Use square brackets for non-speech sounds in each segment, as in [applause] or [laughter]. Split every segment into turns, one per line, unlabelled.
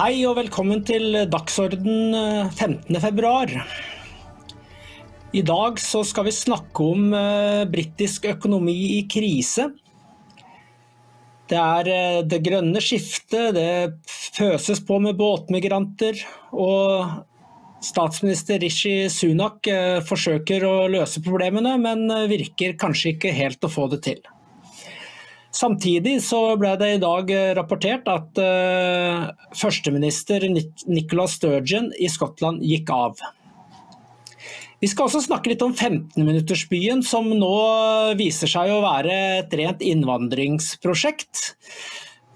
Hei og velkommen til dagsorden 15.2. I dag så skal vi snakke om uh, britisk økonomi i krise. Det er uh, det grønne skiftet, det pøses på med båtmigranter. Og statsminister Rishi Sunak forsøker å løse problemene, men virker kanskje ikke helt å få det til. Samtidig så ble det i dag eh, rapportert at uh, førsteminister Nicola Sturgeon i Skottland gikk av. Vi skal også snakke litt om 15-minuttersbyen, som nå viser seg å være et rent innvandringsprosjekt.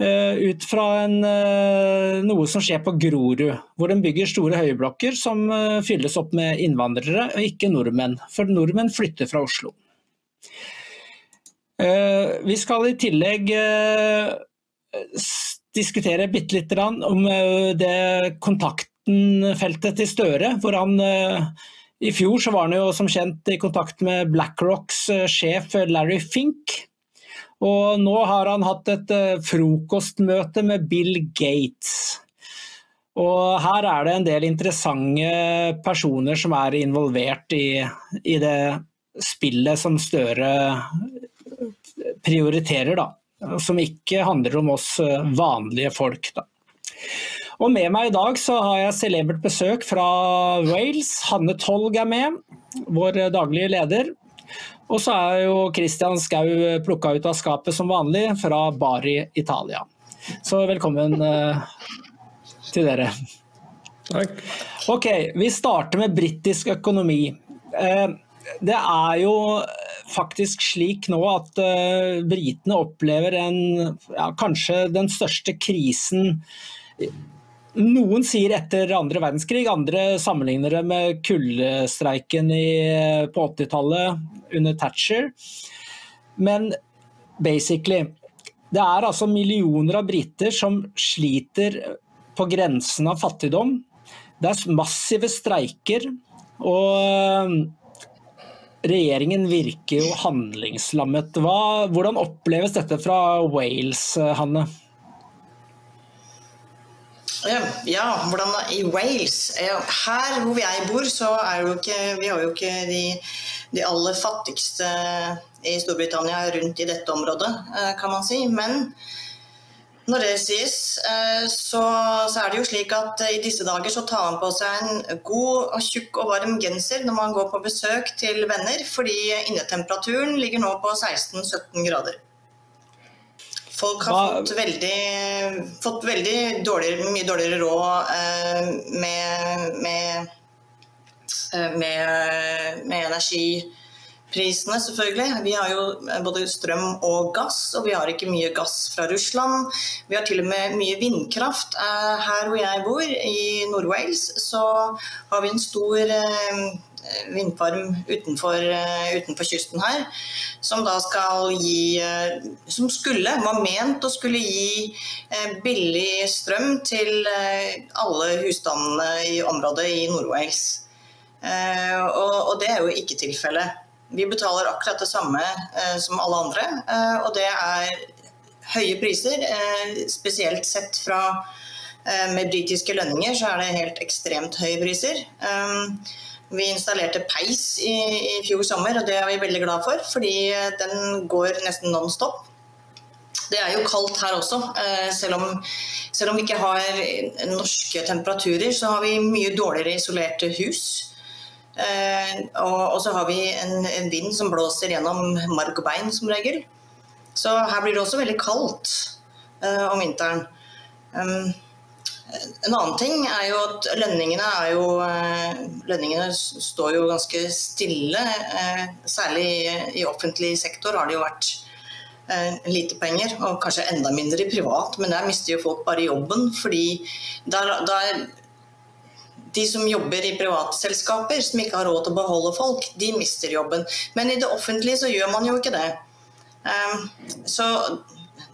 Uh, ut fra en, uh, noe som skjer på Grorud, hvor de bygger store høyblokker som fylles opp med innvandrere, og ikke nordmenn. For nordmenn flytter fra Oslo. Eh, vi skal i tillegg eh, diskutere bitte lite grann om eh, det kontaktenfeltet til Støre. hvor han i fjor så var han jo som kjent i kontakt med BlackRocks sjef Larry Fink. Og nå har han hatt et frokostmøte med Bill Gates. Og her er det en del interessante personer som er involvert i, i det spillet som Støre prioriterer, da. Som ikke handler om oss eh, vanlige folk. Da. Og med meg i dag så har jeg celebert besøk fra Wales. Hanne Tolg er med, vår daglige leder. Og så er jo Christian Skau plukka ut av skapet som vanlig fra Bari, Italia. Så velkommen til dere.
Takk.
Ok, vi starter med britisk økonomi. Det er jo faktisk slik nå at uh, britene opplever en, ja, kanskje den største krisen noen sier etter andre verdenskrig, andre sammenligner det med kullstreiken på 80-tallet under Thatcher. Men basically Det er altså millioner av briter som sliter på grensen av fattigdom. Det er massive streiker. og Regjeringen virker jo handlingslammet. Hva, hvordan oppleves dette fra Wales, Hanne?
Ja, hvordan i Wales? Her hvor jeg bor, så er jo ikke Vi har jo ikke de, de aller fattigste i Storbritannia rundt i dette området, eh, kan man si. Men når det sies, eh, så, så, er det jo slik at i disse dager så tar man på seg en god, og tjukk og varm genser når man går på besøk til venner, fordi innetemperaturen ligger nå på 16-17 grader. Folk har fått veldig, fått veldig dårligere, mye dårligere råd eh, med, med, eh, med, med energi prisene, selvfølgelig. Vi har jo eh, både strøm og gass, og vi har ikke mye gass fra Russland. Vi har til og med mye vindkraft. Eh, her hvor jeg bor, i Nord-Wales, så har vi en stor eh, vindfarm utenfor, utenfor, kysten her, som da skal gi Som skulle, var ment å skulle gi billig strøm til alle husstandene i området i Nord-Wales. Og, og det er jo ikke tilfellet. Vi betaler akkurat det samme eh, som alle andre, eh, og det er høye priser. Eh, spesielt sett fra med britiske lønninger så er det helt ekstremt høye priser. Vi installerte peis i, i fjor sommer, og det er vi veldig glad for, fordi den går nesten non stop. Det er jo kaldt her også. Selv om, selv om vi ikke har norske temperaturer, så har vi mye dårligere isolerte hus. Eh, og, så har vi en, vind som blåser gjennom marg og bein som regel. Så her blir det også veldig kaldt uh, om vinteren. En annen ting er jo at lønningene jo uh, Lønningene står jo ganske stille. Særlig i, i, offentlig sektor har det jo vært lite penger, og kanskje enda mindre i privat, men der mister jo folk bare jobben. fordi der, der de som jobber i private selskaper, som ikke har råd til å beholde folk, de mister jobben. Men i det offentlige så gjør man jo ikke det. Ehm, så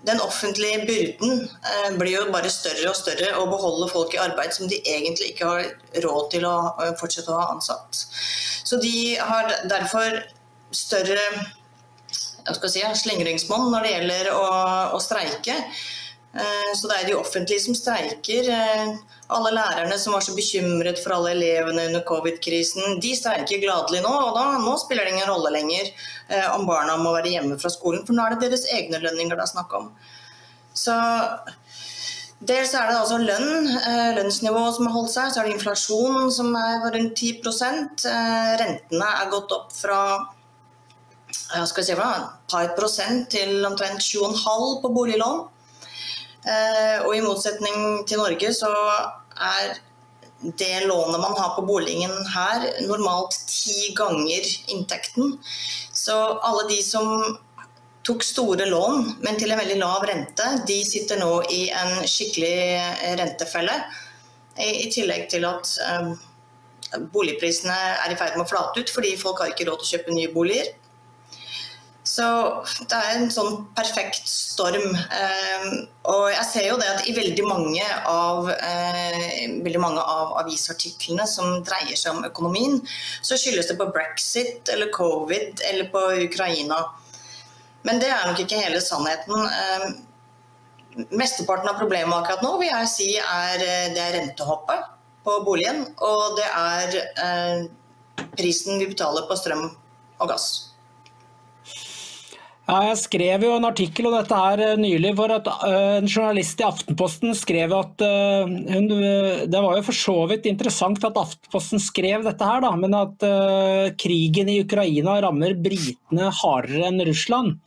den offentlige byrden eh, blir jo bare større og større å beholde folk i arbeid som de egentlig ikke har råd til å fortsette å ha ansatt. Så de har derfor større si, slingringsmonn når det gjelder å, å streike. Eh, så det er de offentlige som streiker. Eh, alle lærerne som var så bekymret for alle elevene under covid-krisen, de streiker gladelig nå. Og da, nå spiller det ingen rolle lenger om barna må være hjemme fra skolen, for nå er det deres egne lønninger det er snakk om. Så Dels er det altså lønn, lønnsnivået som har holdt seg. Så er det inflasjon som er rundt 10 eh, Rentene er gått opp fra skal si, et par prosent til omtrent 7,5 på boliglån. Eh, og i motsetning til Norge så er det lånet man har på boligen her, normalt ti ganger inntekten. Så alle de som tok store lån, men til en veldig lav rente, de sitter nå i en skikkelig rentefelle. I tillegg til at eh, boligprisene er i ferd med å flate ut fordi folk har ikke råd til å kjøpe nye boliger. Så det er en sånn perfekt storm. Ehm, og jeg ser jo det at i veldig mange av, eh, veldig mange av avisartiklene som dreier seg om økonomien, så skyldes det på brexit eller covid eller på Ukraina. Men det er nok ikke hele sannheten. Ehm, mesteparten av problemet akkurat nå vil jeg si er, eh, det er rentehoppet på boligen, og det er eh, prisen vi betaler på strøm og gass.
Ja, jeg skrev jo en artikkel om dette her eh, nylig. for at uh, En journalist i Aftenposten skrev at uh, hun, Det var jo for så vidt interessant at Aftenposten skrev dette her, da, men at uh, krigen i Ukraina rammer britene hardere enn Russland.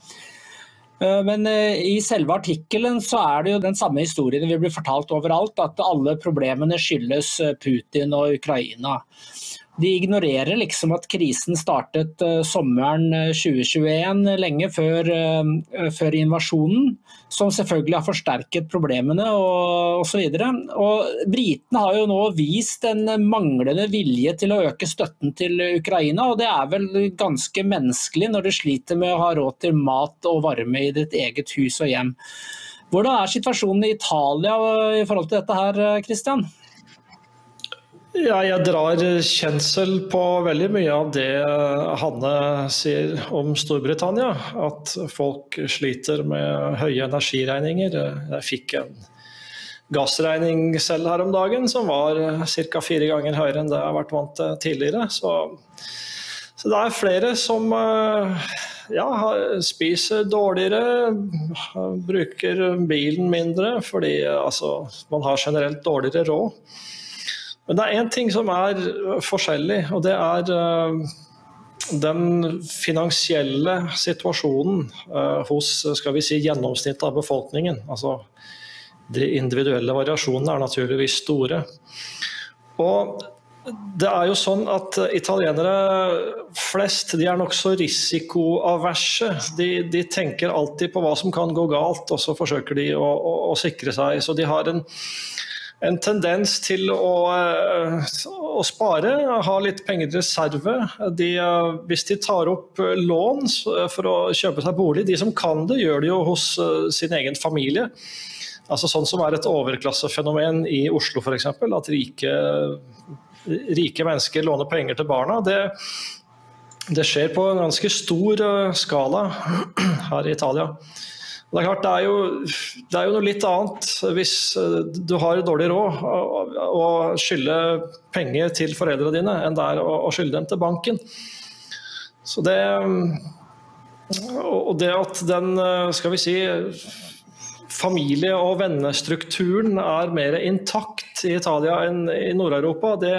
Men i selve artikkelen så er det jo den samme historien vi blir fortalt overalt, at alle problemene skyldes Putin og Ukraina. De ignorerer liksom at krisen startet uh, sommeren 2021, eh, lenge før, uh, før, invasjonen, som selvfølgelig har forsterket problemene og osv. Britene har jo nå vist en manglende vilje til å øke støtten til Ukraina, og det er vel ganske menneskelig når du sliter med å ha råd til mat og varme i ditt eget hus og hjem. Hvordan er situasjonen i Italia i forhold til dette her, Christian?
Ja, jeg drar kjensel på veldig mye av det Hanne sier om Storbritannia. At folk sliter med høye energiregninger. Jeg fikk en gassregning selv her om dagen som var ca. fire ganger høyere enn det jeg har vært vant til tidligere. Så, så det er flere som ja, spiser dårligere, bruker bilen mindre fordi altså, man har generelt dårligere råd. Men det er én ting som er øh, forskjellig, og det er øh, den finansielle situasjonen øh, hos skal vi si, gjennomsnittet av befolkningen. Altså, de individuelle variasjonene er naturligvis store. Og det er jo sånn at Italienere flest de er nokså risikoaverse. De, de, tenker alltid på hva som kan gå galt, og så forsøker de å, å, å sikre seg. Så de har en en tendens til å, eh, å, spare, ha litt penger i reserve. De, eh, hvis de tar opp lån for å kjøpe seg bolig, de som kan det, gjør det jo hos eh, sin egen familie. Altså Sånn som er et overklassefenomen i Oslo f.eks. At rike, rike, mennesker låner penger til barna. Det, det skjer på en ganske stor skala her i Italia. Det er klart, det er, jo, det er jo noe litt annet hvis eh, du har dårlig råd å skylde penger til foreldrene dine, enn det er å skylde dem til banken. Så det Og det at den, eh, skal vi si familie- og vennestrukturen er mer intakt i Italia enn i Nord-Europa, det,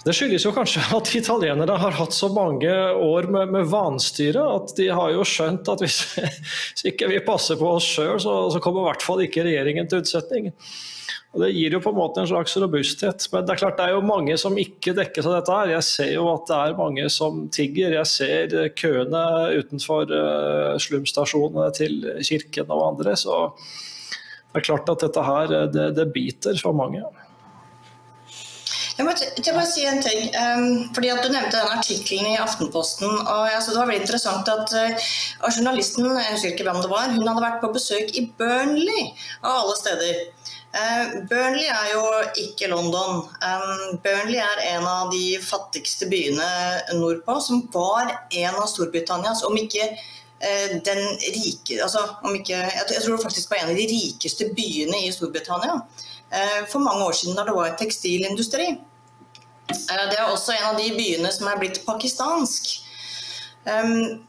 det skyldes jo kanskje at italienere har hatt så mange år med, med vanstyre at de har jo skjønt at hvis, [laughs] hvis ikke vi passer på oss sjøl, så, så, kommer i hvert fall ikke regjeringen til utsetning. Og Det gir jo på en måte en slags robusthet. Men det er klart det er jo mange som ikke dekkes av dette. her. Jeg ser jo at det er mange som tigger. Jeg ser køene utenfor uh, slumstasjonene til kirken og andre. Så det er klart at dette her, det, det biter for mange.
Jeg må, jeg må si en ting. Um, fordi at Du nevnte den artikkelen i Aftenposten. og jeg, Det var veldig interessant at uh, journalisten jeg husker ikke hvem det var, hun hadde vært på besøk i Burnley, av alle steder. Uh, Burnley er jo ikke London. Um, Burnley er en av de fattigste byene nordpå, som var en av Storbritannias, om ikke den rike altså, om ikke, Jeg tror det faktisk var en av de rikeste byene i Storbritannia for mange år siden da det var en tekstilindustri. Det er også en av de byene som er blitt pakistansk. Um,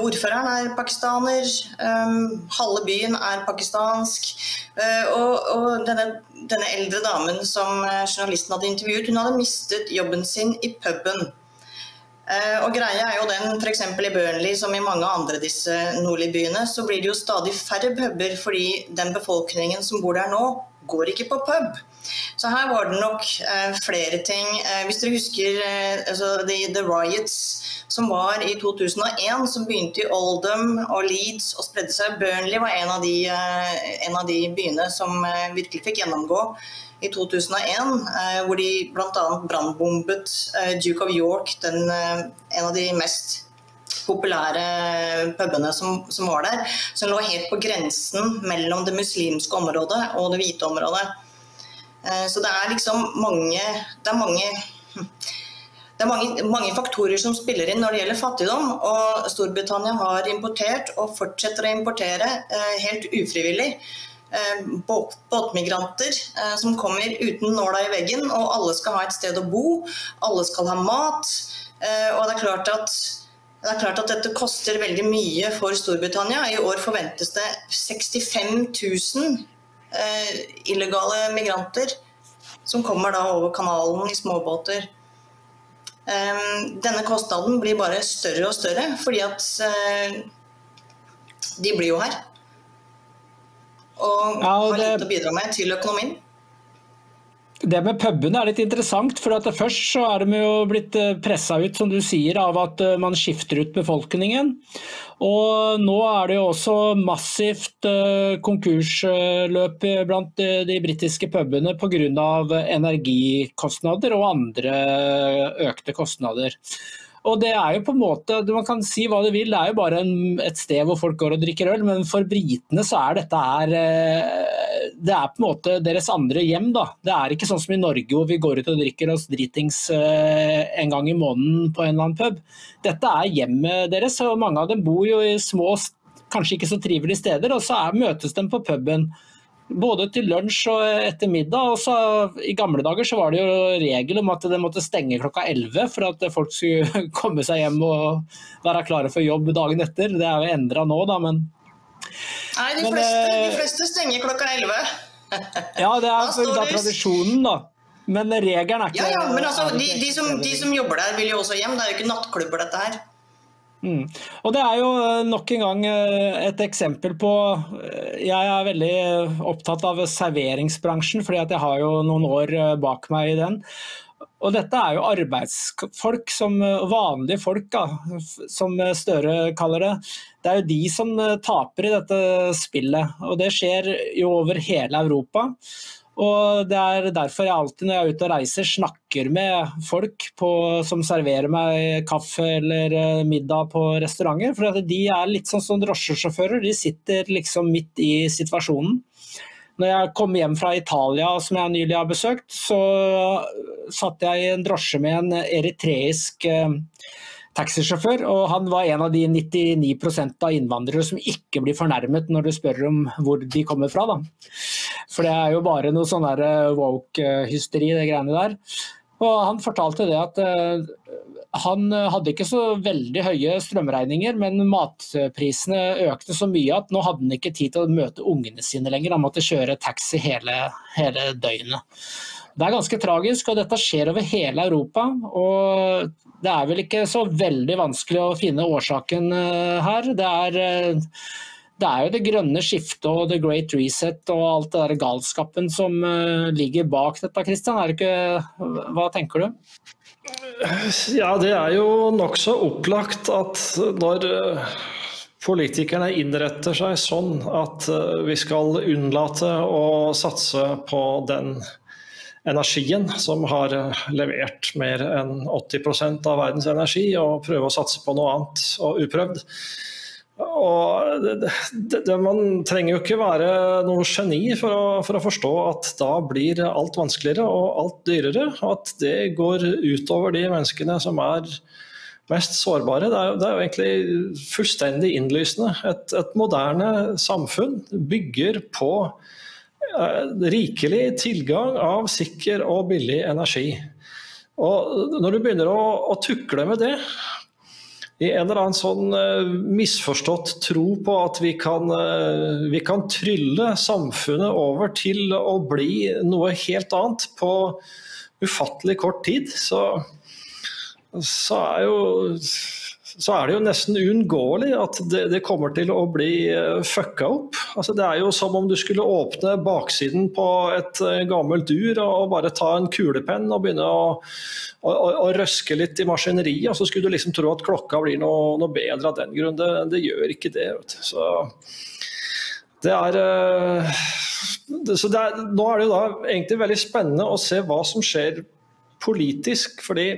ordføreren er pakistaner, um, halve byen er pakistansk. Uh, og, og denne, denne, eldre damen som journalisten hadde intervjuet, hun hadde mistet jobben sin i puben. Uh, og greia er jo den, f.eks. i Burnley som i mange andre disse nordlige byene, så blir det jo stadig færre puber fordi den befolkningen som bor der nå, går ikke på pub. Så her var det nok eh, flere ting. Eh, hvis dere husker eh, altså, the, the, Riots som var i 2001, som begynte i Oldham og Leeds og spredde seg. Burnley var en av de, en av de byene som virkelig fikk gjennomgå i 2001, eh, hvor de bl.a. brannbombet Duke of York, den, en av de mest populære pubene som, som, var der, som lå helt på grensen mellom det muslimske området og det hvite området. Eh, så det er liksom mange Det er mange det er mange, mange, faktorer som spiller inn når det gjelder fattigdom. og Storbritannia har importert og fortsetter å importere eh, helt ufrivillig eh, båtmigranter som kommer uten nåla i veggen. Og alle skal ha et sted å bo, alle skal ha mat. Og det er klart at, det er klart at dette koster veldig mye for Storbritannia. I år forventes det 65 000 Eh, illegale migranter som kommer da over kanalen i småbåter. Denne kostnaden blir bare større og større, fordi at eh, de blir jo her. Og har lite å bidra med til økonomien.
Det med pubene er litt interessant. for Først så er de jo blitt eh, pressa ut som du sier, av at eh, man skifter ut befolkningen. Og Nå er det jo også massivt eh, konkursløp blant de britiske pubene pga. energikostnader og andre økte kostnader. Og det er jo på en måte, Man kan si hva du vil, det er jo bare en, et sted hvor folk går og drikker øl, men for britene så er dette her Det er på en måte deres andre hjem. da. Det er ikke sånn som i Norge hvor vi går ut og drikker oss dritings eh, en gang i måneden på en eller annen pub. Dette er hjemmet deres, og mange av dem bor jo i små, kanskje ikke så trivelige steder, og så er, møtes de på puben. Både til lunsj og etter middag. og så I gamle dager så var det jo regel om at det måtte stenge klokka 11 for at folk skulle [laughs] komme seg hjem og være klare for jobb dagen etter. Det er jo endra nå, da, men
Nei, de, men, fleste, de eh, fleste, stenger klokka 11. [laughs]
ja, det er da, da tradisjonen, da. Men regelen er ikke
Ja, ja, men altså, de, de, som, de som jobber der, vil jo også hjem. Det er jo ikke nattklubber, dette her.
Mm. Og Det er jo eh, nok en gang eh, et eksempel på Jeg er veldig opptatt av serveringsbransjen, fordi jeg har jo noen år bak meg i den. Og dette er jo arbeidsfolk, som vanlige folk, da, som Støre kaller det. Det er jo de som taper i dette spillet. Og det skjer jo over hele Europa. Og Det er derfor jeg alltid når jeg er ute og reiser snakker med folk på, som serverer meg kaffe eller eh, middag på restauranter. For de er litt sånn som drosjesjåfører, de sitter liksom midt i situasjonen. Når jeg kom hjem fra Italia, som jeg nylig har besøkt, så satt jeg i en drosje med en eritreisk eh, taxisjåfør, og han var en av de 99% av innvandrere som ikke blir fornærmet når du spør om hvor de kommer fra. Da. For det er jo bare noe sånn eh, woke-hysteri, det greiene der. Og han fortalte det at han hadde ikke så veldig høye strømregninger, men matprisene økte så mye at nå hadde han ikke tid til å møte ungene sine lenger. Han måtte kjøre taxi hele, hele døgnet. Det er ganske tragisk, og dette skjer over hele Europa. og Det er vel ikke så veldig vanskelig å finne årsaken eh, her. Det er, eh, det er jo det grønne skiftet og the great reset og alt det der galskapen som eh, ligger bak dette, Kristian. Hva tenker du?
Ja, det er jo nokså opplagt at når politikerne innretter seg sånn at vi skal unnlate å satse på den energien, som har eh, levert mer enn 80% av verdens energi, og prøve å satse på noe annet og uprøvd. Og det, det, det, man trenger jo ikke være noe geni for å, for å, forstå at da blir alt vanskeligere og alt dyrere. Og at det går utover de menneskene som er mest sårbare. Det er, det er jo egentlig fullstendig innlysende. Et, et moderne samfunn bygger på eh, rikelig tilgang av sikker og billig energi. Og når du begynner å, å tukle med det, i en eller annen sånn uh, misforstått tro på at vi kan, uh, vi kan, trylle samfunnet over til å bli noe helt annet på ufattelig kort tid, så, så er jo så er det jo nesten uunngåelig at det, det, kommer til å bli uh, fucka opp. Altså, det er jo som om du skulle åpne baksiden på et uh, gammelt ur og bare ta en kulepenn og begynne å, å, å, røske litt i maskineriet, og så skulle du liksom tro at klokka blir noe, noe bedre av den grunn. Det, det gjør ikke det. Så det er, så det, er, Nå er det jo da egentlig veldig spennende å se hva som skjer politisk. fordi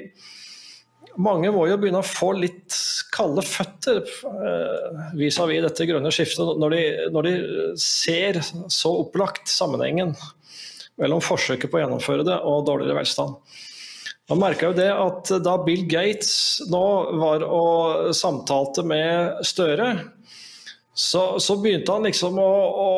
mange må jo begynne å få litt kalde føtter eh, vis-à-vis -vis dette grønne skiftet, når de, når de, ser så opplagt sammenhengen mellom forsøket på å gjennomføre det og dårligere velstand. Man merka jo det at da Bill Gates nå var og samtalte med Støre, så, så, begynte han liksom å, å,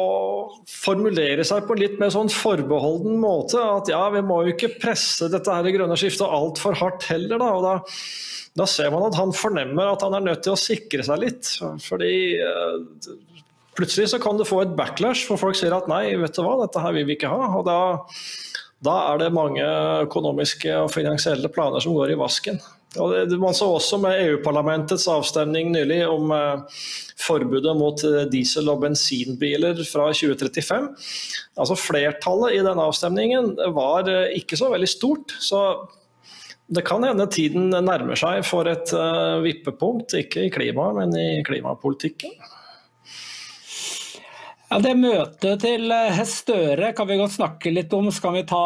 formulere seg på litt mer sånn forbeholden måte. At ja, vi må jo ikke presse dette her grønne skiftet altfor hardt heller. Da. Og da, da, ser man at han fornemmer at han er nødt til å sikre seg litt. Fordi uh, plutselig så kan du få et backlash, for folk sier at nei, vet du hva, dette her vil vi ikke ha. Og da, da er det mange økonomiske og finansielle planer som går i vasken. Og man så også med EU-parlamentets avstemning nylig om eh, forbudet mot eh, diesel- og bensinbiler fra 2035. Altså Flertallet i denne avstemningen var eh, ikke så veldig stort. så det kan hende tiden nærmer seg for et vippepunkt, ikke i klimaet, men i klimapolitikken.
Ja, Det møtet til Støre kan vi godt snakke litt om. Så kan vi ta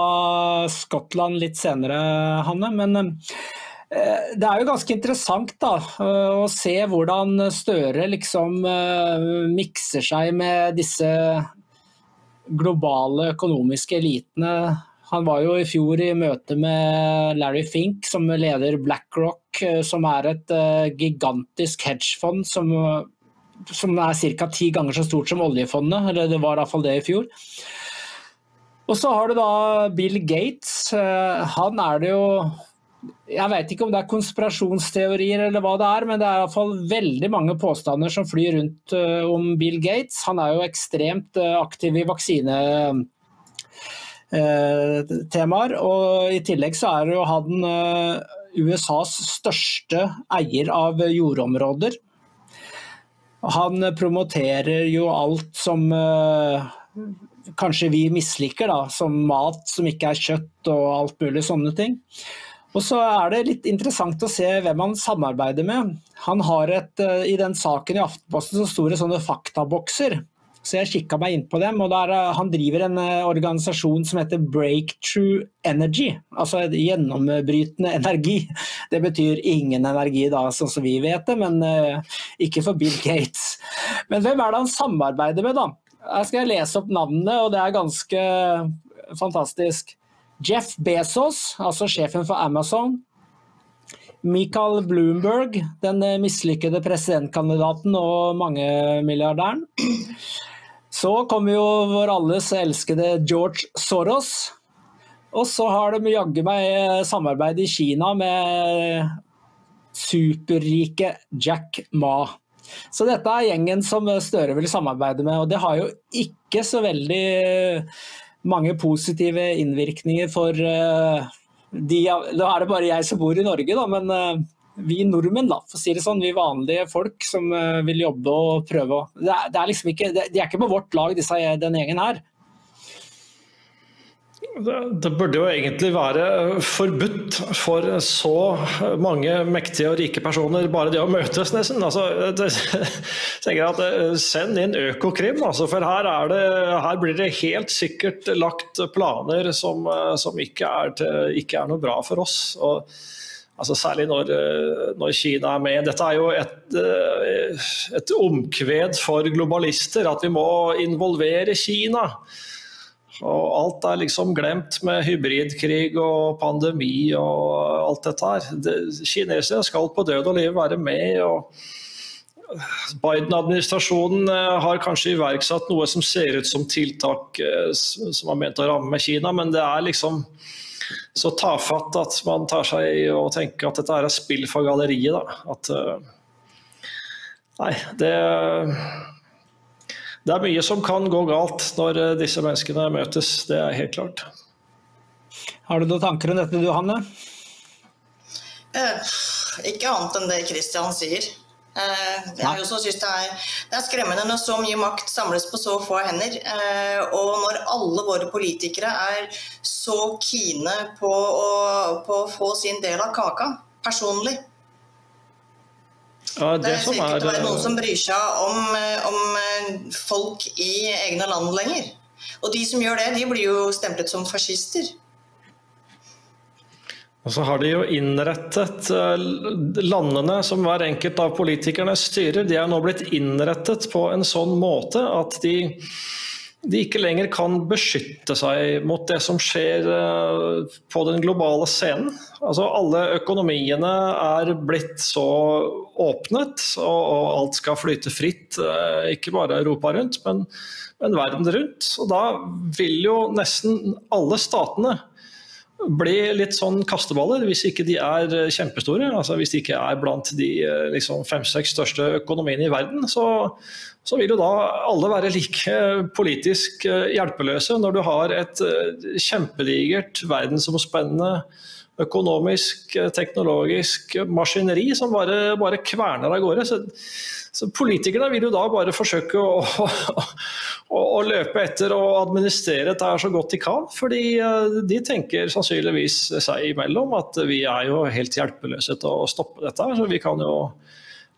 Skottland litt senere, Hanne. Men det er jo ganske interessant da, eh, å se hvordan Støre liksom eh, mikser seg med disse globale økonomiske elitene. Han var jo i fjor i møte med Larry Fink, som leder BlackRock, som er et gigantisk hedgefond som, som er ca. ti ganger så stort som oljefondet. Eller det var iallfall det i fjor. Og så har du da Bill Gates. Han er det jo jeg vet ikke om det er konspirasjonsteorier eller hva det er, men det er iallfall veldig mange påstander som flyr rundt uh, om Bill Gates. Han er jo ekstremt uh, aktiv i vaksinetemaer. Uh, og i tillegg så er jo han USAs største eier av jordområder. Han promoterer jo alt som kanskje vi misliker, da, som mat som ikke er kjøtt og alt mulig sånne ting. Og så er det litt interessant å se hvem han samarbeider med. Han har et, eh, I den saken i Aftenposten så sto det sånne faktabokser. Så jeg kikka meg inn på dem. og der, eh, Han driver en eh, organisasjon som heter Breakthrough Energy. Altså gjennombrytende [laughs] energi. Det betyr ingen energi, da, sånn som vi vet det, men uh, ikke for Bill Gates. Men hvem er det han samarbeider med, da? Her skal jeg lese opp navnene, og det er ganske fantastisk. Jeff Bezos, altså sjefen for Amazon. Michael Bloomberg, den mislykkede presidentkandidaten og mangemilliardæren. Så kommer jo vår alles elskede George Soros. Og så har de jaggu meg samarbeid i Kina med superrike Jack Ma. Så dette er gjengen som Støre vil samarbeide med, og det har jo ikke så veldig mange positive innvirkninger for uh, de Da er det bare jeg som bor i Norge, da, men uh, vi nordmenn, da, for å si det sånn, vi vanlige folk som uh, vil jobbe og prøve. Det er, det er liksom ikke, de er ikke på vårt lag, disse, den gjengen her.
Det burde jo egentlig være forbudt for så mange mektige og rike personer bare det å møtes, nesten. Altså, det, tenker at eh, Send inn Økokrim, altså, for her, det, her, blir det helt sikkert lagt planer som, eh, som ikke, er til, ikke, er noe bra for oss. Og, altså, særlig når, eh, når, Kina er med. Dette er jo et, et omkved for globalister, at vi må involvere Kina. Og alt er liksom glemt med hybridkrig og pandemi og alt dette her. Kinesere skal på død og liv være med. og Biden-administrasjonen eh, har kanskje iverksatt noe som ser ut som tiltak eh, som er ment å ramme Kina, men det er liksom så tafatt at man tar seg i å tenke at dette er spill for galleriet. Da. At, nei, det det er mye som kan gå galt når eh, disse menneskene møtes, det er helt klart.
Har du noen tanker om dette du, Hanne?
Eh, ikke annet enn det Kristian sier. Eh, jeg også synes det er, det er skremmende når så mye makt samles på så få hender. Eh, og når alle våre politikere er så kine på å, på å få sin del av kaka personlig.
Ja, det,
det sikkert ikke ut til å være noen
eh,
som bryr seg om, eh, om eh, folk i egne land lenger. Og de som gjør det, de blir jo stemplet som fascister.
Og så har de jo innrettet landene som hver enkelt av politikerne styrer, de er nå blitt innrettet på en sånn måte at de de ikke lenger kan beskytte seg mot det som skjer eh, på den globale scenen. Altså Alle økonomiene er blitt så åpnet, og alt skal flyte fritt. Eh, ikke bare Europa rundt, men, men verden rundt. Og da vil jo nesten alle statene bli litt sånn kasteballer hvis ikke de er eh, kjempestore. altså Hvis de ikke er blant de eh, liksom, fem-seks største økonomiene i verden, så, så, vil jo da alle være like politisk eh, hjelpeløse når du har et kjempedigert verdensomspennende økonomisk, teknologisk maskineri som bare, bare kverner av gårde. Så, så politikerne vil jo da bare forsøke å, [laughs] å, å, løpe etter og administrere dette så godt de kan. Fordi eh, de tenker sannsynligvis seg imellom at vi er jo helt hjelpeløse til å stoppe dette. Så vi kan jo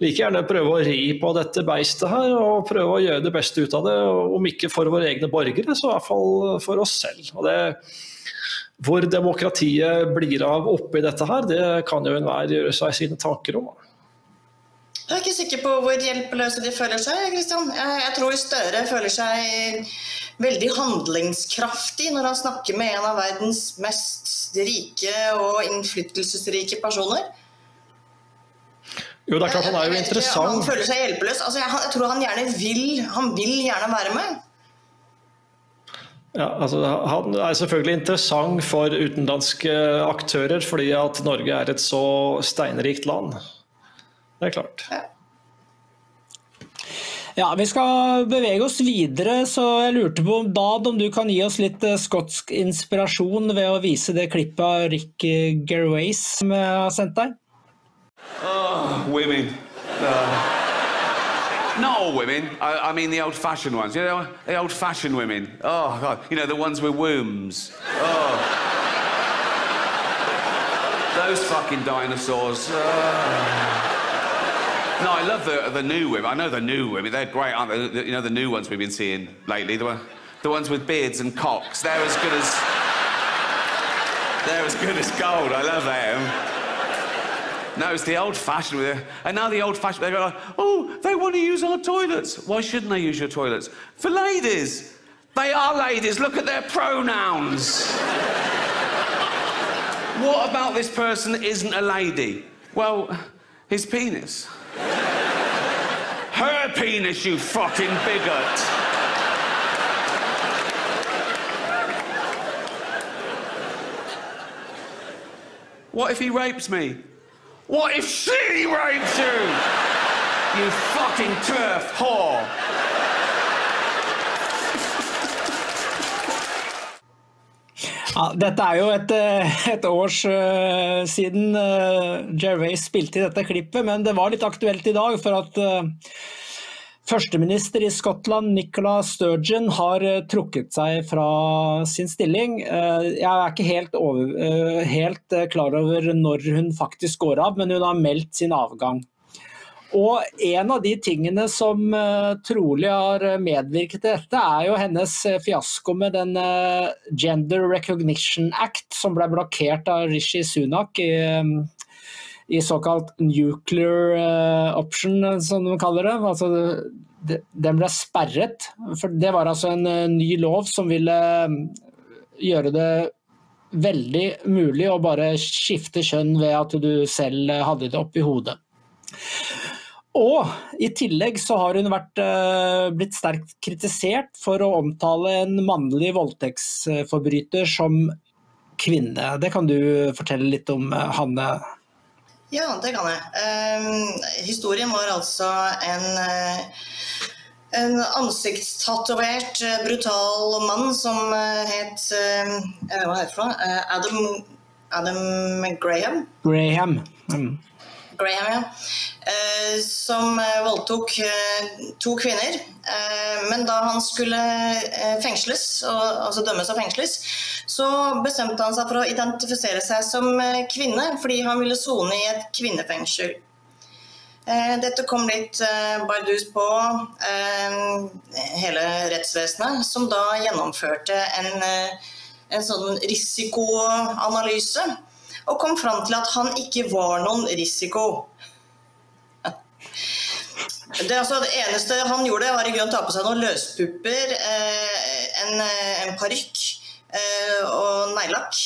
like gjerne prøve å ri på dette beistet her og prøve å gjøre det beste ut av det. Om ikke for våre egne borgere, så i hvert fall for oss selv. Og det, hvor demokratiet blir av oppi dette her, det kan jo enhver gjøre seg sine tanker om.
Jeg er ikke sikker på hvor hjelpeløse de føler seg. Christian. Jeg tror Støre føler seg veldig handlingskraftig når han snakker med en av verdens mest rike og innflytelsesrike personer.
Jo, det er klart Han er jo interessant.
Han føler seg hjelpeløs. Altså, jeg, jeg, tror han gjerne vil Han vil gjerne være med.
Ja, altså, Han er selvfølgelig interessant for utenlandske aktører fordi at Norge er et så steinrikt land. Det er klart.
Ja, Vi skal bevege oss videre, så jeg lurte på Dad, om du kan gi oss litt eh, skotsk inspirasjon ved å vise det klippet av Rick Gervais som jeg har sendt deg?
Oh, women. Uh, not all women. I, I mean the old-fashioned ones. You know, the old-fashioned women. Oh, God. You know, the ones with wombs. Oh. Those fucking dinosaurs. Uh. No, I love the the new women. I know the new women. They're great, aren't they? The, you know the new ones we've been seeing lately. The, the ones with beards and cocks. They're as good as they're as good as gold. I love them. No, it's the old-fashioned with and now the old-fashioned. They go, oh, they want to use our toilets. Why shouldn't they use your toilets? For ladies. They are ladies. Look at their pronouns. [laughs] what about this person isn't a lady? Well, his penis. [laughs] Her penis, you fucking bigot. What if he rapes me? What if she rapes you? You fucking turf whore.
Ja, dette er jo et, eh, et års uh, siden uh, Gervais spilte i dette klippet, men det var litt aktuelt i dag. For at uh, førsteminister i Skottland, Nicola Sturgeon, har trukket seg fra sin stilling. Jeg er ikke helt, over, helt klar over når hun faktisk går av, men hun har meldt sin avgang. Og En av de tingene som trolig har medvirket til dette, er jo hennes fiasko med den Gender Recognition Act, som ble blokkert av Rishi Sunak i, i såkalt nuclear eh, option, som de kaller det. Altså, den ble sperret. For det var altså en eh, ny lov som ville mm, gjøre det veldig mulig å bare skifte kjønn ved at du selv hadde det oppi hodet. Og i tillegg så har hun vært, blitt sterkt kritisert for å omtale en mannlig voldtektsforbryter som kvinne. Det kan du fortelle litt om, Hanne?
Ja, det kan jeg. Uh, historien var altså en en ansiktstatovert, brutal mann som het Hva heter det? Adam, Adam Graham.
Graham. Mm.
Graham, ja. Eh, som eh, voldtok eh, to kvinner. Men da han skulle fengsles, altså dømmes og fengsles, så bestemte han seg for å identifisere seg som kvinne, fordi han ville sone i et kvinnefengsel. Dette kom litt bardus på hele rettsvesenet, som da gjennomførte en, en sånn risikoanalyse og kom fram til at han ikke var noen risiko. Det, altså, det, eneste han gjorde, var i å ta på seg noen løspupper, eh, en, eh, en parykk eh, og neglelakk.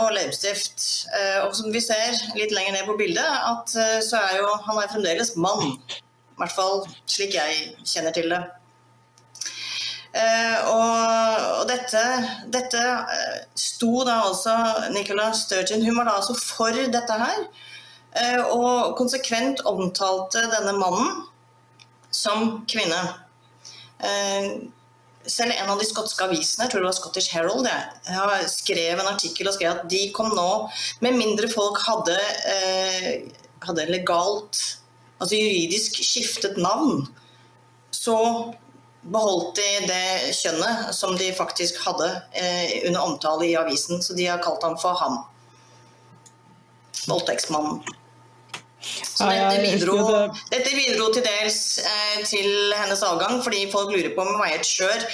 Og leppestift. Og som vi ser litt lenger ned på bildet, at så er jo han er fremdeles mann. I hvert fall slik jeg kjenner til det. Uh, og, dette, dette uh, sto da altså Nicola Sturgeon Hun var da altså for dette her. Uh, og konsekvent omtalte denne mannen som kvinne. selv en av de skotske avisene, jeg tror det var Scottish Herald, jeg, skrev en artikkel og skrev at de kom nå Med mindre folk hadde, hadde legalt, altså juridisk skiftet navn, så beholdt de det kjønnet som de faktisk hadde eh, under omtale i avisen, så de har kalt ham for ham. Voldtektsmannen. Så dette bidro, dette bidro til dels eh, til hennes avgang, fordi folk lurer på om hun veier et skjør.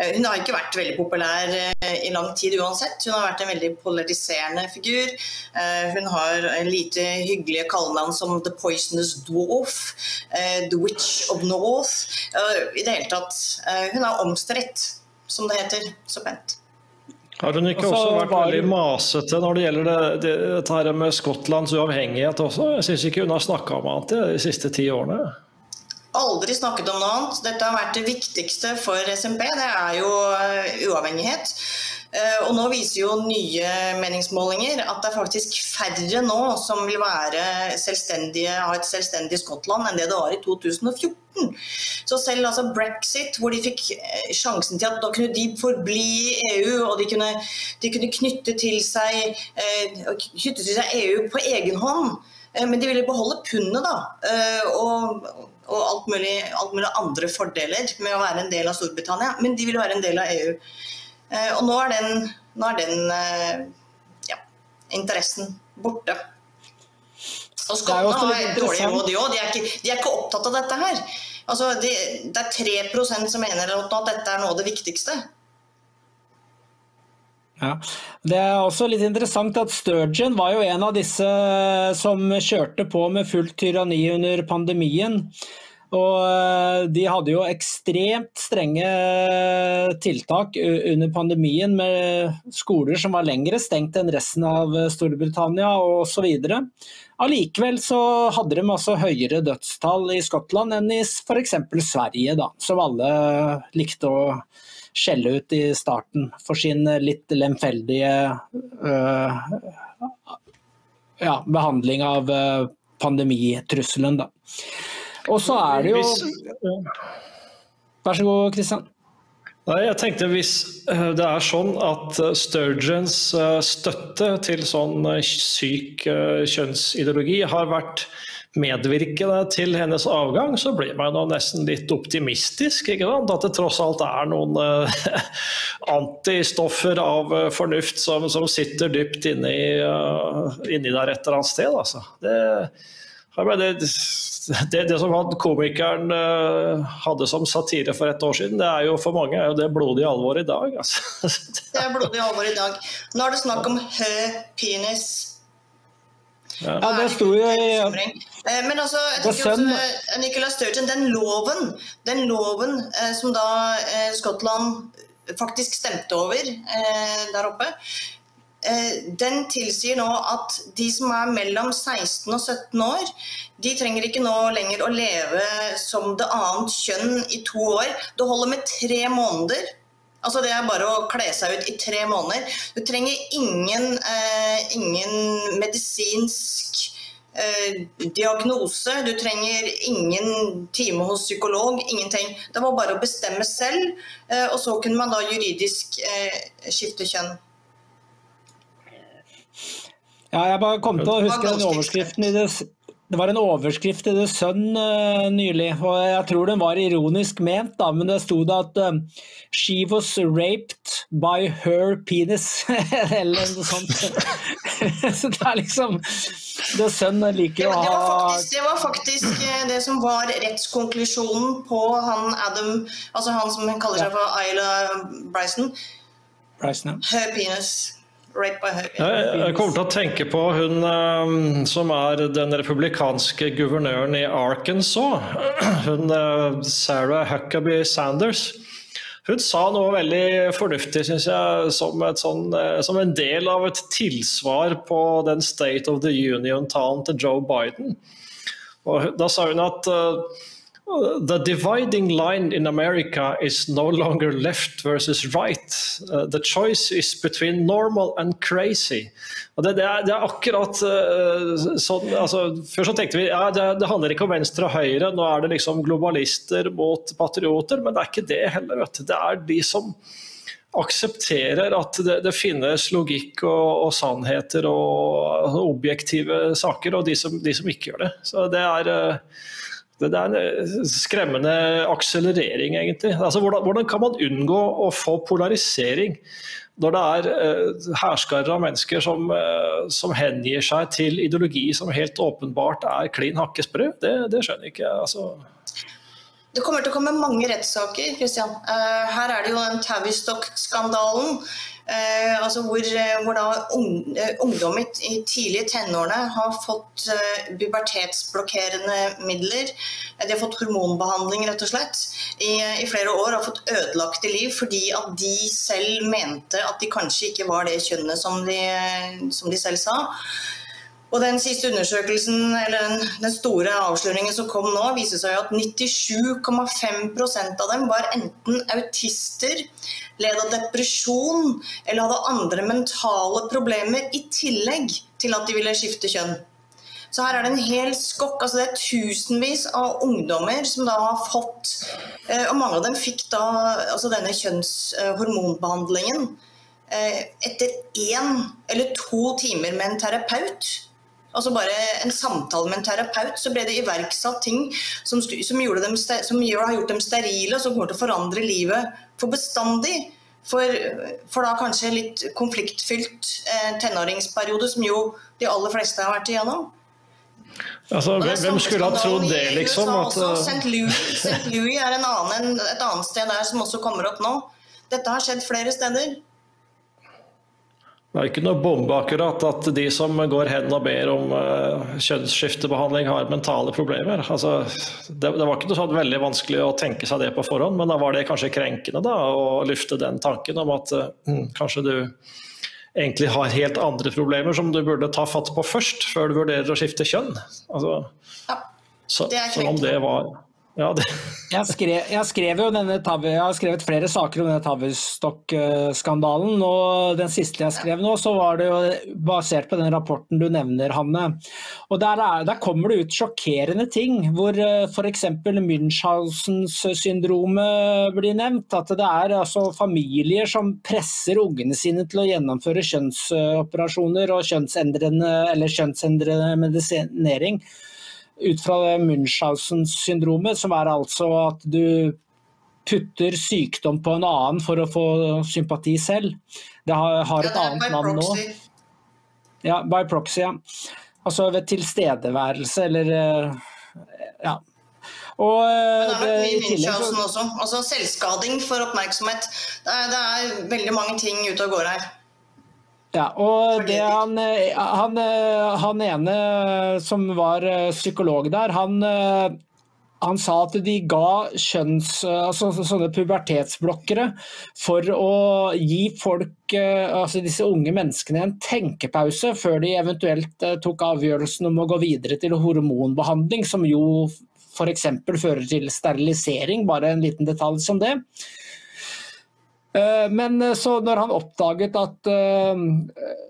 Eh, hun har ikke vært veldig populær eh, i lang tid uansett. Hun har vært en veldig polariserende figur. Eh, hun har lite hyggelige kallenavn som The Poisonous Dwarf, eh, The Witch of North. I det hele tatt, eh, hun er omstridt, som det heter så pent.
Har hun ikke også, også vært var... veldig masete når det gjelder det, det, dette her med Skottlands uavhengighet også? Jeg syns ikke hun har snakka om annet de siste ti årene.
Aldri snakket om noe annet. Dette har vært det viktigste for SMP. Det er jo eh, uavhengighet. Eh, og nå viser jo nye meningsmålinger at det er faktisk færre nå som vil være selvstendige, ha et selvstendig Skottland enn det det var i 2014. Så selv altså brexit, hvor de fikk eh, sjansen til at da kunne de forbli i EU, og de kunne, de kunne knytte, til seg, eh, knytte til seg EU på egen hånd, men de ville beholde pundet, da. Og, og alt, mulig, alt mulig andre fordeler med å være en del av Storbritannia. Men de ville være en del av EU. Eh, og nå er den, nå er den eh, ja, interessen borte. Og Skottene har dårlig råd, de òg. De, de, er ikke opptatt av dette her. Altså, de, det er 3% som mener at dette er noe av det viktigste.
Ja. Det er også litt interessant at Sturgeon var jo en av disse som kjørte på med fullt tyranni under pandemien. Og eh, de hadde jo ekstremt strenge tiltak under pandemien med skoler som var lengre stengt enn resten av Storbritannia osv. Allikevel så hadde de altså høyere dødstall i Skottland enn i f.eks. Sverige, da, som alle likte å skjelle ut i starten for sin litt lemfeldige øh, ja, behandling av pandemitrusselen. Da. Og så er det jo Vær så god, Kristian.
Nei, jeg tenkte Hvis eh, det er sånn at eh, Sturgeons eh, støtte til sånn syk kjønnsideologi har vært medvirkende til hennes avgang, så blir man jo nesten litt optimistisk. ikke sant? At det tross alt er noen [laughs] antistoffer av fornuft som, som sitter dypt inni, inni der et eller annet sted. Altså. Det, det, det, det, som komikeren uh, hadde som satire for et år siden, det er jo for mange er jo det blodig alvor i dag. Altså. [laughs]
det er blodig alvor i dag. Nå er det snakk om hø penis.
Ja.
Ja, det sto jo i.
Eh, Men altså, jeg tenker også, eh, Nicola Sturgeon, den loven, den loven eh, som da eh, Skottland faktisk stemte over eh, der oppe, eh, den tilsier nå at de som er mellom 16 og 17 år, de trenger ikke nå lenger å leve som det annet kjønn i to år. Det holder med tre måneder. Altså Det er bare å kle seg ut i tre måneder. Du trenger ingen, eh, ingen medisinsk eh, diagnose. Du trenger ingen time hos psykolog. Ingenting. Det var bare å bestemme selv, eh, og så kunne man da juridisk eh, skifte kjønn.
Ja, jeg bare kom til å huske den overskriften i det det var en overskrift i The Sun uh, nylig, og jeg tror den var ironisk ment, da, men det sto det at eh, 'She was raped by her penis', [laughs] eller noe sånt. [laughs] Så det er liksom The Sun liker å ha
det, det var faktisk eh, det som var rettskonklusjonen på han Adam Altså han som kaller seg for Isla Bryson.
Bryson, ja.
Her penis. Her.
Jeg, kommer til å tenke på hun eh, som er den republikanske guvernøren i Arkansas. [clears throat] Hun eh, Sarah Huckabee Sanders. Hun sa noe veldig fornuftig, syns jeg, som, sånn, eh, som en del av et tilsvar på den State of the Union-talen til Joe Biden. Og da sa hun at eh, The dividing line in America is no longer left versus right. Uh, the choice is between normal and crazy. Og det, det, er, det er akkurat uh, sånn altså, Før så tenkte vi ja, det, det handler ikke om venstre og høyre, nå er det liksom globalister mot patrioter, men det er ikke det heller. Vet du. Det er de som aksepterer at det, det finnes logikk og, og sannheter og objektive saker, og de som, de som ikke gjør det. Så det er uh, det er en skremmende akselerering, egentlig. Altså, hvordan, hvordan, kan man unngå å få polarisering når det er uh, hærskarer av mennesker som, uh, som, hengir seg til ideologi som helt åpenbart er klin hakkesprø? Det, det skjønner jeg ikke. Altså.
Det kommer til å komme mange rettssaker. Christian. Uh, her er det jo den Tavistock-skandalen. Uh, altså hvor, hvor da ung, ungdom i, i tidlige tenårene har fått pubertetsblokkerende midler. De har fått hormonbehandling rett og slett i, i flere år. Har fått ødelagte liv fordi at de selv mente at de kanskje ikke var det kjønnet som de, som de selv sa. Og den siste undersøkelsen, eller den, den, store avsløringen som kom nå, viser seg at 97,5% av dem var enten autister, led av depresjon eller hadde andre mentale problemer i tillegg til at de ville skifte kjønn. Så her er det en hel skokk. altså Det er tusenvis av ungdommer som da har fått Og mange av dem fikk da altså denne kjønnshormonbehandlingen etter én eller to timer med en terapeut altså bare en samtale med en terapeut, så ble det iverksatt ting som, som, dem, som har gjort dem sterile, og som kommer til å forandre livet for bestandig. For, for da kanskje litt konfliktfylt eh, tenåringsperiode, som jo de aller fleste har vært igjennom.
Altså, hvem skulle ha trodd det, liksom? At,
St. Louis, Louis er annen, et annet sted der som også kommer opp nå. Dette har skjedd flere steder.
Det er ikke noe bombe akkurat at de som går hen og ber om uh, kjønnsskiftebehandling, har mentale problemer. Altså, det, det, var ikke noe sånn veldig vanskelig å tenke seg det på forhånd, men da var det kanskje krenkende da, å lufte den tanken om at uh, kanskje du egentlig har helt andre problemer som du burde ta fatt på først, før du vurderer å skifte kjønn. Altså,
ja,
så, som om det var ja,
jeg, skrev, jeg, skrev jo denne, jeg har skrevet flere saker om denne Tavistock-skandalen. og Den siste jeg skrev nå, så var det jo basert på den rapporten du nevner, Hanne. Og Der, er, der kommer det ut sjokkerende ting, hvor f.eks. Münchhausens syndromet blir nevnt. At det er altså familier som presser ungene sine til å gjennomføre kjønnsoperasjoner og kjønnsendrende, eller kjønnsendrende medisinering ut fra Munchhausen-syndromet, som er altså at du putter sykdom på en annen for å få sympati selv. Det har, har et
ja,
annet navn nå. Ja, by proxy. Ja. Altså ved tilstedeværelse, eller ja.
Og, Men det er nok mye Munchhausen også. Altså selvskading for oppmerksomhet. Det er, det er veldig mange ting ute og går her.
Ja, og det han, han, han ene som var psykolog der, han, han sa at de ga kjønns, altså sånne pubertetsblokkere for å gi folk, altså disse unge menneskene en tenkepause før de eventuelt tok avgjørelsen om å gå videre til hormonbehandling, som jo f.eks. fører til sterilisering, bare en liten detalj som det. Eh, men eh, så når han oppdaget at uh,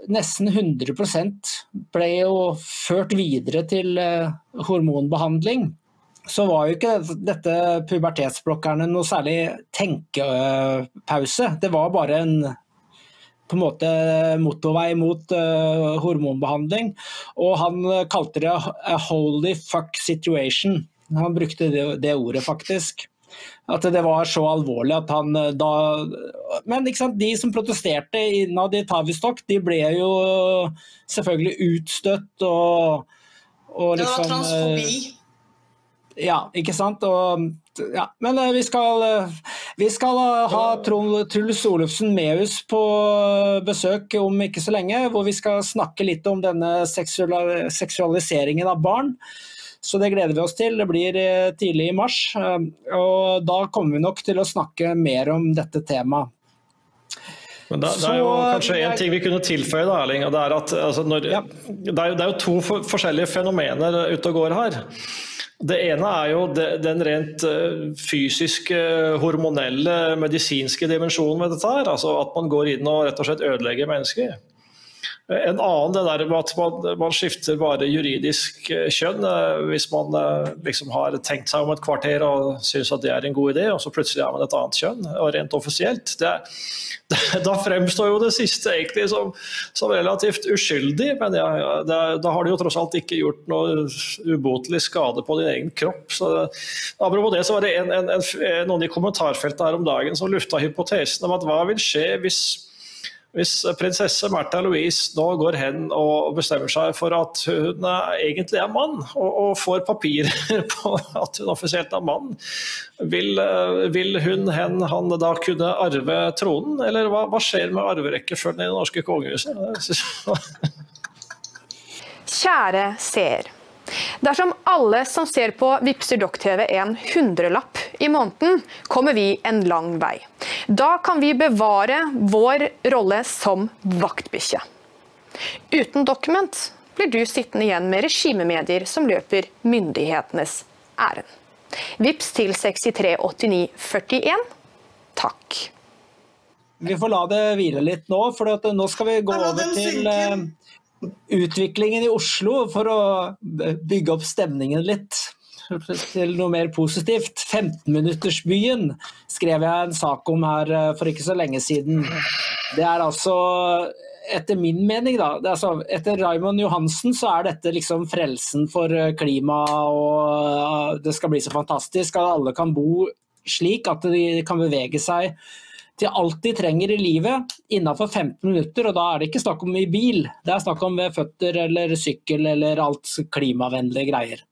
nesten 100 ble jo ført videre til hormonbehandling, så var jo ikke dette pubertetsblokkerne noe særlig tenkepause. Det var bare en på en måte motorvei mot uh, hormonbehandling. Og han kalte det a holy fuck situation. Han brukte det, det ordet, faktisk. At det var så alvorlig at han eh, da Men de som protesterte innad i Tavistock, de ble jo selvfølgelig utstøtt og, og liksom
Det var transfobi.
Eh, ja, ikke sant. Og, ja. Men eh, vi skal, vi skal ha Truls Olufsen med oss på besøk om ikke så lenge, hvor vi skal snakke litt om denne seksualiseringen av barn. Så det gleder vi oss til. Det blir eh, tidlig i mars. Eh, og da kommer vi nok til å snakke mer om dette temaet.
Men det, det, er jo kanskje én ting vi kunne tilføye, da, Erling. og Det er at altså, når, ja. det, er jo, det, er jo, to for, forskjellige fenomener ute og går her. Det ene er jo den rent eh, fysiske, hormonelle, medisinske dimensjonen ved dette. her, altså At man går inn og rett og slett ødelegger mennesker. En annen det der med at man, man, skifter bare juridisk eh, kjønn eh, hvis man eh, liksom har tenkt seg om et kvarter og syns at det er en god idé, og så plutselig har man et annet kjønn, og rent offisielt. Det, [laughs] det, da fremstår jo det siste egentlig som, som relativt uskyldig, men ja, det, da har du jo tross alt ikke gjort noe ubotelig skade på din egen kropp. Så, apropos det, så var det en, en, en, noen i kommentarfeltet her om dagen som lufta hypotesen om at hva vil skje hvis hvis prinsesse Märtha Louise nå går hen og bestemmer seg for at hun egentlig er mann, og, får papirer [laughs] på at hun offisielt er mann, vil, vil hun hen han da kunne arve tronen? Eller hva, hva skjer med arverekkefølgen i det norske kongehuset?
Kjære seer. Dersom alle som ser på Vipser Dokk-TV en hundrelapp i måneden, kommer vi en lang vei. Da kan vi bevare vår rolle som vaktbikkje. Uten dokument blir du sittende igjen med regimemedier som løper myndighetenes ærend. Vips til 638941. Takk.
Vi får la det hvile litt nå, for nå skal vi gå over til utviklingen i Oslo for å bygge opp stemningen litt til noe mer positivt. 15-minuttersbyen skrev jeg en sak om her eh, for ikke så lenge siden. Det er altså, etter min mening, da altså, Etter Raymond Johansen så er dette liksom frelsen for eh, klima, og eh, det skal bli så fantastisk at alle kan bo slik at de kan bevege seg til alt de trenger i livet innenfor 15 minutter. Og da er det ikke snakk om i bil, det er snakk om ved føtter eller sykkel eller alt klimavennlige greier.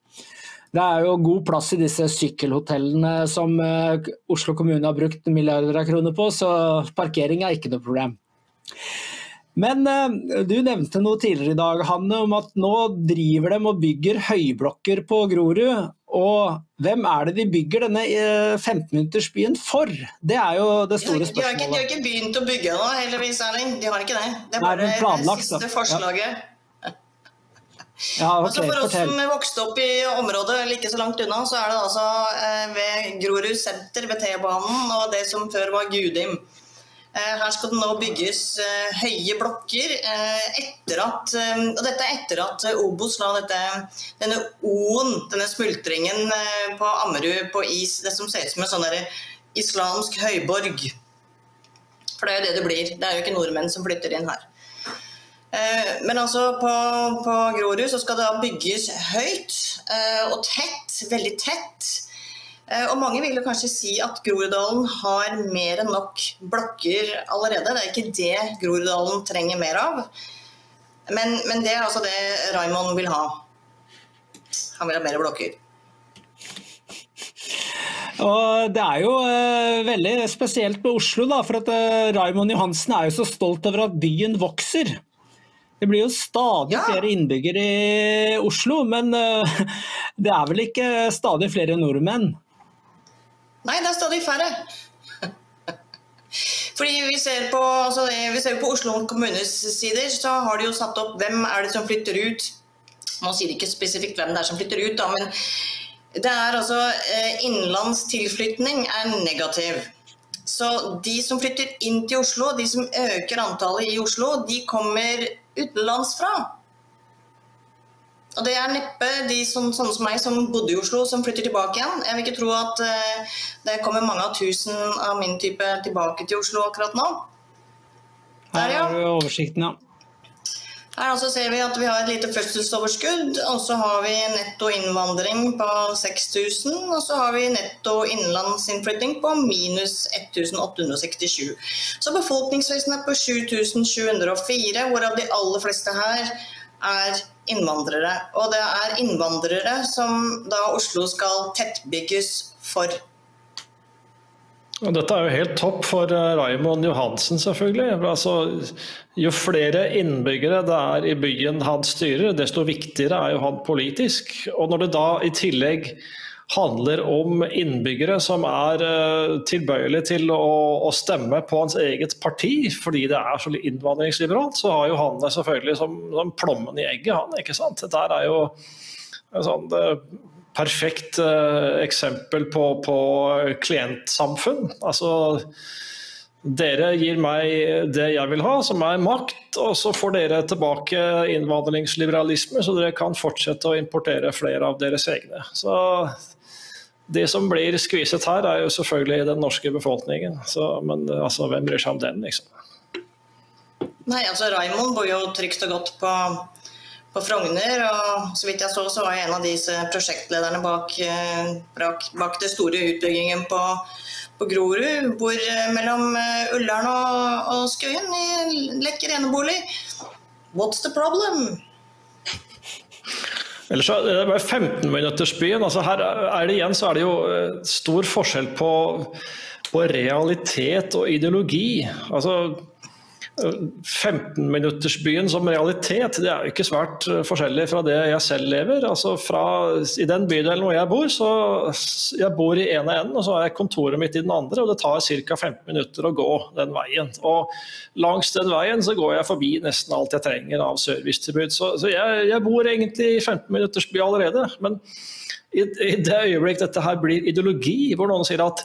Det er jo god plass i disse sykkelhotellene som eh, Oslo kommune har brukt milliarder av kroner på, så parkering er ikke noe problem. Men eh, du nevnte noe tidligere i dag Hanne, om at nå driver de og bygger høyblokker på Grorud. Og hvem er det de bygger denne 15-minuttersbyen eh, for? Det er jo det store spørsmålet.
De har, ikke, de har ikke, begynt å bygge ennå, heldigvis, Erling. De har ikke det. Det er bare Nei, planlagt, det siste forslaget. Ja. Ja, okay, altså for oss fortell. som vokste opp i området eller ikke så langt unna, så er det altså eh, ved Grorud senter ved T-banen og det som før var Gudim. Eh, her skal det nå bygges eh, høye blokker. Eh, etter at, og dette er etter at Obos la dette, denne O-en, denne smultringen på Ammerud på is, det som ser ut som en sånn islamsk høyborg. For det er jo det det blir. Det er jo ikke nordmenn som flytter inn her. Men altså på, på Grorud så skal det bygges høyt og tett, veldig tett. Eh, og mange vil jo kanskje si at Groruddalen har mer enn nok blokker allerede. Det er ikke det Groruddalen trenger mer av. Men, men det er altså det Raymond vil ha. Han vil ha mer blokker.
Og Det er jo eh, veldig spesielt med Oslo, da, for at eh, Raymond Johansen er jo så stolt over at byen vokser. Det blir jo stadig
Ja.
flere innbyggere i Oslo, men eh, [laughs] det er vel ikke stadig flere nordmenn?
Nei, det er stadig færre. [laughs] Fordi vi ser på, altså, vi ser på Oslo kommunes sider, så har de jo satt opp hvem er det som flytter ut. Nå sier ikke spesifikt hvem det er som flytter ut, da, men det er altså eh, innenlands tilflytning er negativ. Så de som flytter inn til Oslo, de som øker antallet i Oslo, de kommer utenlands fra. Og det er neppe de som, sånne som meg som bodde i Oslo, som flytter tilbake igjen. Jeg vil ikke tro at eh, det kommer mange av tusen av min type tilbake til Oslo akkurat nå. Der,
Her har du oversikten, ja.
Her altså ser vi at vi har et lite fødselsoverskudd, og så har vi netto innvandring på 6000, og så har vi netto innenlandsinnflytting på minus 1867. Så befolkningsveksten er på 7704, hvorav de aller fleste her er innvandrere. Og det er innvandrere som da Oslo skal tettbygges for.
Og dette er jo helt topp for eh, Raymond Johansen, selvfølgelig. Altså, jo flere innbyggere det er i byen han styrer, desto viktigere er jo han politisk. Og når det da i tillegg handler om innbyggere som er eh, tilbøyelige til å, stemme på hans eget parti fordi det er så innvandringsliberalt, så har jo han det selvfølgelig som, som plommen i egget, han. ikke sant? Dette er jo en sånn perfekt eh, eksempel på, på klientsamfunn. Altså, dere gir meg det jeg vil ha, som er makt, og så får dere tilbake innvandringsliberalisme, så dere kan fortsette å importere flere av deres egne. Så det som blir skviset her, er jo selvfølgelig den norske befolkningen. Så, men altså, hvem bryr seg om den, liksom?
Nei, altså Raimond bor jo trygt og godt på, på Frogner, og så vidt jeg så, så var jeg en av disse prosjektlederne bak, eh, bak, bak det store utbyggingen på, på Grorud. Bor eh, mellom eh, Ullern og, og Skøyen i lekker enebolig. What's the problem?
Ellers er det bare 15-minuttersbyen. Altså her er det igjen så er det jo eh, stor forskjell på, på realitet og ideologi. Altså 15-minuttersbyen som realitet, det er jo ikke svært eh, forskjellig fra det jeg selv lever. Altså fra, I den bydelen hvor jeg bor, så jeg bor i ene enden, og så har jeg kontoret mitt i den andre, og det tar ca. 15 minutter å gå den veien. Og langs den veien så går jeg forbi nesten alt jeg trenger av servicetilbud. Så, så jeg, jeg bor egentlig i 15-minuttersby allerede. men i, i det øyeblikk dette her blir ideologi, hvor noen sier at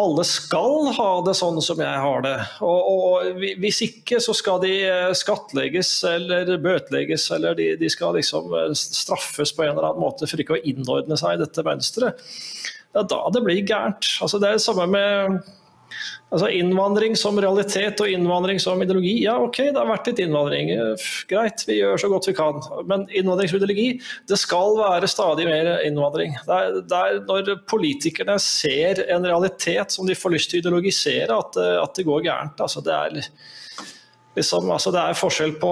alle skal ha det sånn som jeg har det, og, og hvis ikke så skal de eh, skattlegges eller bøtelegges, eller de, de skal liksom eh, straffes på en eller annen måte for ikke å innordne seg i dette mønsteret. Det er da det blir gærent. Altså, det er det samme med Altså Innvandring som realitet og innvandring som ideologi. Ja, OK, det har vært litt innvandring. Eh, Greit, vi gjør så godt vi kan. Men innvandring som ideologi, det skal være stadig mer innvandring. Det er, det er når politikerne ser en realitet som de får lyst til å ideologisere, at, det- at det går gærent. Altså, det er Liksom, altså det er forskjell på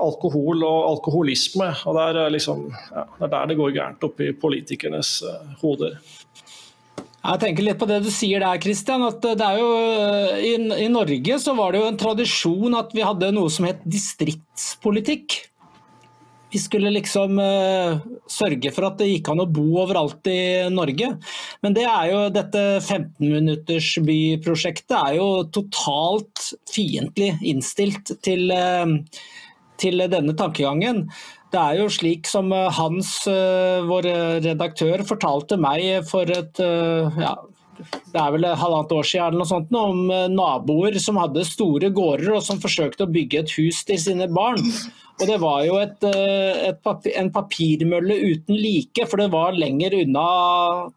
alkohol og alkoholisme. og Det er, liksom, ja, det er der det går gærent oppi politikernes uh, hoder.
Jeg tenker litt på det du sier der, Kristian. at det er jo, i, I Norge så var det jo en tradisjon at vi hadde noe som het distriktspolitikk. Vi skulle liksom uh, sørge for at det gikk an å bo overalt i Norge. Men det er jo, dette 15-minuttersbyprosjektet er jo totalt fiendtlig innstilt til, uh, til denne tankegangen. Det er jo slik som eh, Hans, eh, vår redaktør, fortalte meg for et eh, ja, det er vel halvannet år siden eller noe sånt, om naboer som hadde store gårder og som forsøkte å bygge et hus til sine barn. Og Det var jo et, et papir, en papirmølle uten like, for det var lenger unna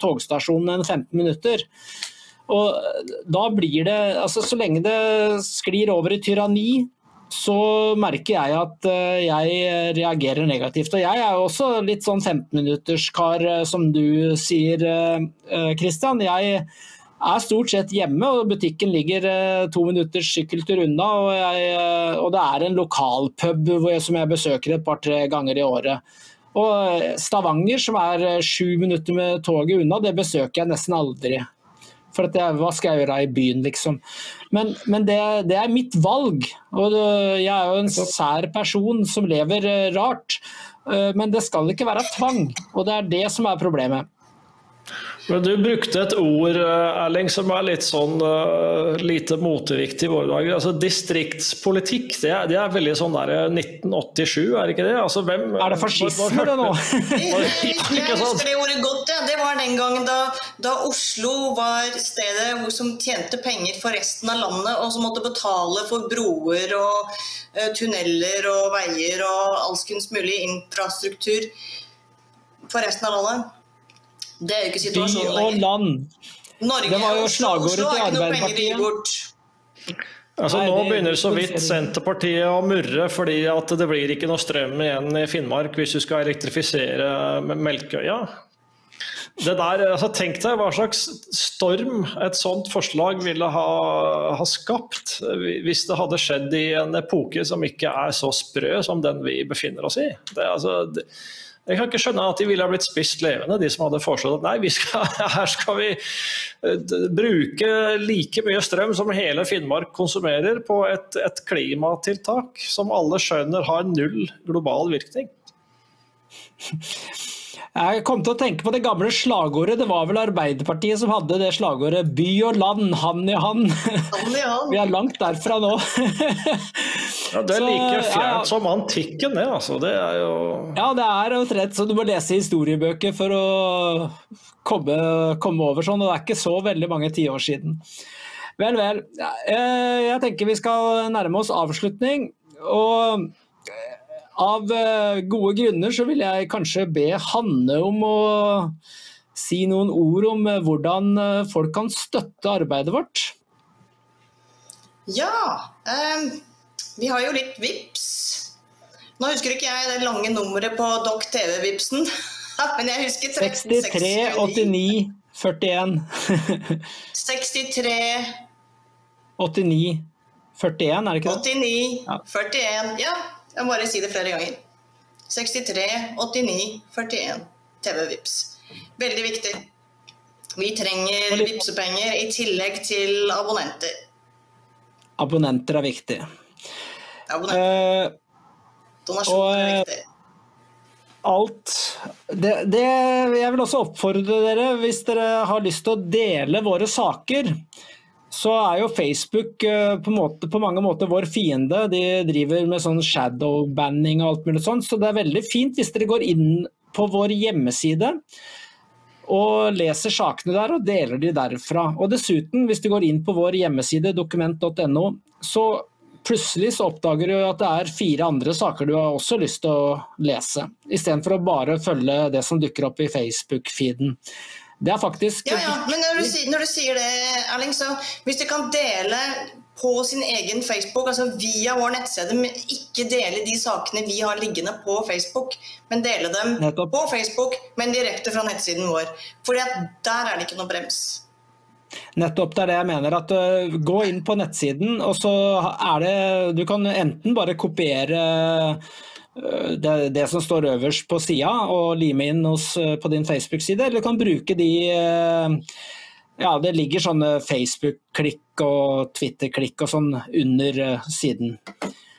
togstasjonen enn 15 minutter. Og da blir det, altså Så lenge det sklir over i tyranni, så merker jeg at eh, jeg reagerer negativt. Og jeg er også litt sånn 15-minutterskar, eh, som du sier, eh, eh. Jeg er stort sett hjemme, og butikken ligger to minutters sykkeltur unna. Og, jeg, og det er en lokalpub som jeg besøker et par-tre ganger i året. Og Stavanger, som er sju minutter med toget unna, det besøker jeg nesten aldri. For at jeg, hva skal jeg gjøre i byen, liksom. Men, men det, det, er mitt valg. Og jeg er jo en sær person som lever eh, rart. Eh, men det skal ikke være tvang, og det er det som er problemet.
Men Du brukte et ord eh, Erling, som er litt sånn uh, lite moteviktig i våre dager. Altså, distriktspolitikk, det er, det er, veldig sånn der 1987, er det ikke det? Altså, hvem,
er det fascisme det nå?
jeg, husker det ordet godt. Ja. Det var den gangen da, da, Oslo var stedet som tjente penger for resten av landet, og som måtte betale for broer og uh, tunneler og veier og alskens mulig infrastruktur for resten av landet. Det er jo ikke situasjonen
lenger. By og land.
Norge
det var jo slagordet til
Arbeiderpartiet.
Altså, nå begynner så vidt Senterpartiet å murre fordi at det blir ikke noe strøm igjen i Finnmark hvis du skal elektrifisere Melkøya. Det der, altså Tenk deg hva slags storm et sånt forslag ville ha, ha, skapt hvis det hadde skjedd i en epoke som ikke er så sprø som den vi befinner oss i. Det, altså, det, jeg kan ikke skjønne at de ville ha blitt spist levende, de som hadde foreslått at nei, skal, [laughs] her skal vi eh, bruke like mye strøm som hele Finnmark konsumerer på et, et klimatiltak som alle skjønner har null global virkning. [laughs]
Jeg kom til å tenke på det gamle slagordet. Det var vel Arbeiderpartiet som hadde det slagordet 'by og land, hand i hand'.
hand, i hand. [laughs]
Vi er langt derfra nå. [laughs]
ja, det er like fjernt ja, som antikken, det. altså. Det er jo
Ja, det er omtrent så du må lese historiebøker for å komme, komme over sånn. Og det er ikke så veldig mange tiår siden. Vel, vel. Eh, jeg tenker vi skal nærme oss avslutning. Og av eh, gode grunner så vil jeg kanskje be Hanne om å si noen ord om eh, hvordan eh, folk kan støtte arbeidet vårt.
Ja, eh, vi har jo litt VIPS. Nå husker ikke jeg det lange nummeret på Dokk TV-vipsen, [laughs] men jeg husker
63 89 41.
63
89 41, er det ikke
det? 89 41, ja. Jeg må bare si det flere ganger. 63 89 41 TV-vips. Veldig viktig. Vi trenger vipsepenger i tillegg til abonnenter.
Abonnenter er viktig.
Abonnenter. Uh, Donasjoner er viktig.
Alt det, det, Jeg vil også oppfordre dere, hvis dere har lyst til å dele våre saker, så er jo Facebook uh, på, måte, på, mange måter vår fiende. De driver med sånn shadow-banning og alt mulig sånt. Så det er veldig fint hvis dere går inn på vår hjemmeside og leser sakene der og deler de derfra. Og dessuten, hvis du går inn på vår hjemmeside dokument.no, så plutselig så oppdager du at det er fire andre saker du har også lyst til å lese. Istedenfor å bare følge det som dukker opp i Facebook-feeden. Det er faktisk
Ja, ja, men når du, når du sier det, Erling, så hvis du kan dele på sin egen Facebook, altså via vår nettside, men ikke dele de sakene vi har liggende på Facebook, men dele dem Nettopp. på Facebook, men direkte fra nettsiden vår. For der er det ikke noe brems.
Nettopp, det er det jeg mener. at uh, Gå inn på nettsiden, og så er det Du kan enten bare kopiere Eh, det, det, som står øverst på sida, og lime inn hos, eh, på din Facebook-side, eller kan bruke de eh, Ja, det ligger sånne Facebook-klikk og Twitter-klikk og sånn under siden.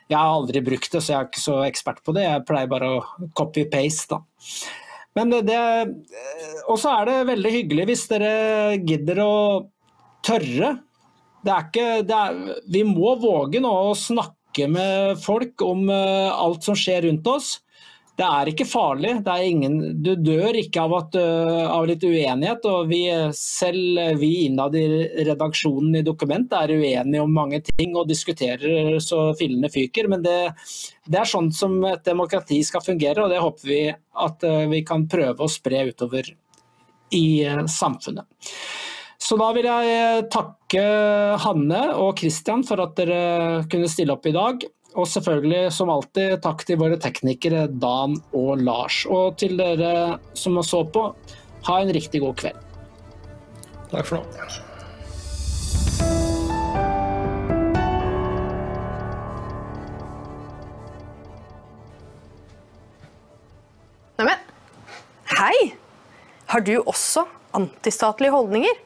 Jeg har aldri brukt det, så jeg er ikke så ekspert på det. Jeg pleier bare å copy-paste, da. Men det Og så er det veldig hyggelig hvis dere gidder å tørre. Det er ikke det er, Vi må våge nå å snakke snakke med folk om eh, alt som skjer rundt oss. Det er ikke farlig. Er ingen, du dør ikke av, at, eh, av, litt uenighet. og vi, Selv vi innad i redaksjonen i Dokument er uenige om mange ting og diskuterer så fillene fyker. Men det, det er sånn som et demokrati skal fungere, og det håper vi at eh, vi kan prøve å spre utover i samfunnet. Så da vil jeg takke Hanne og Christian for at dere kunne stille opp i dag. Og selvfølgelig, som alltid, takk til våre teknikere Dan og Lars. Og til dere som så på, ha en riktig god kveld.
Takk for nå.
Neimen, Hei! Har du også antistatlige holdninger?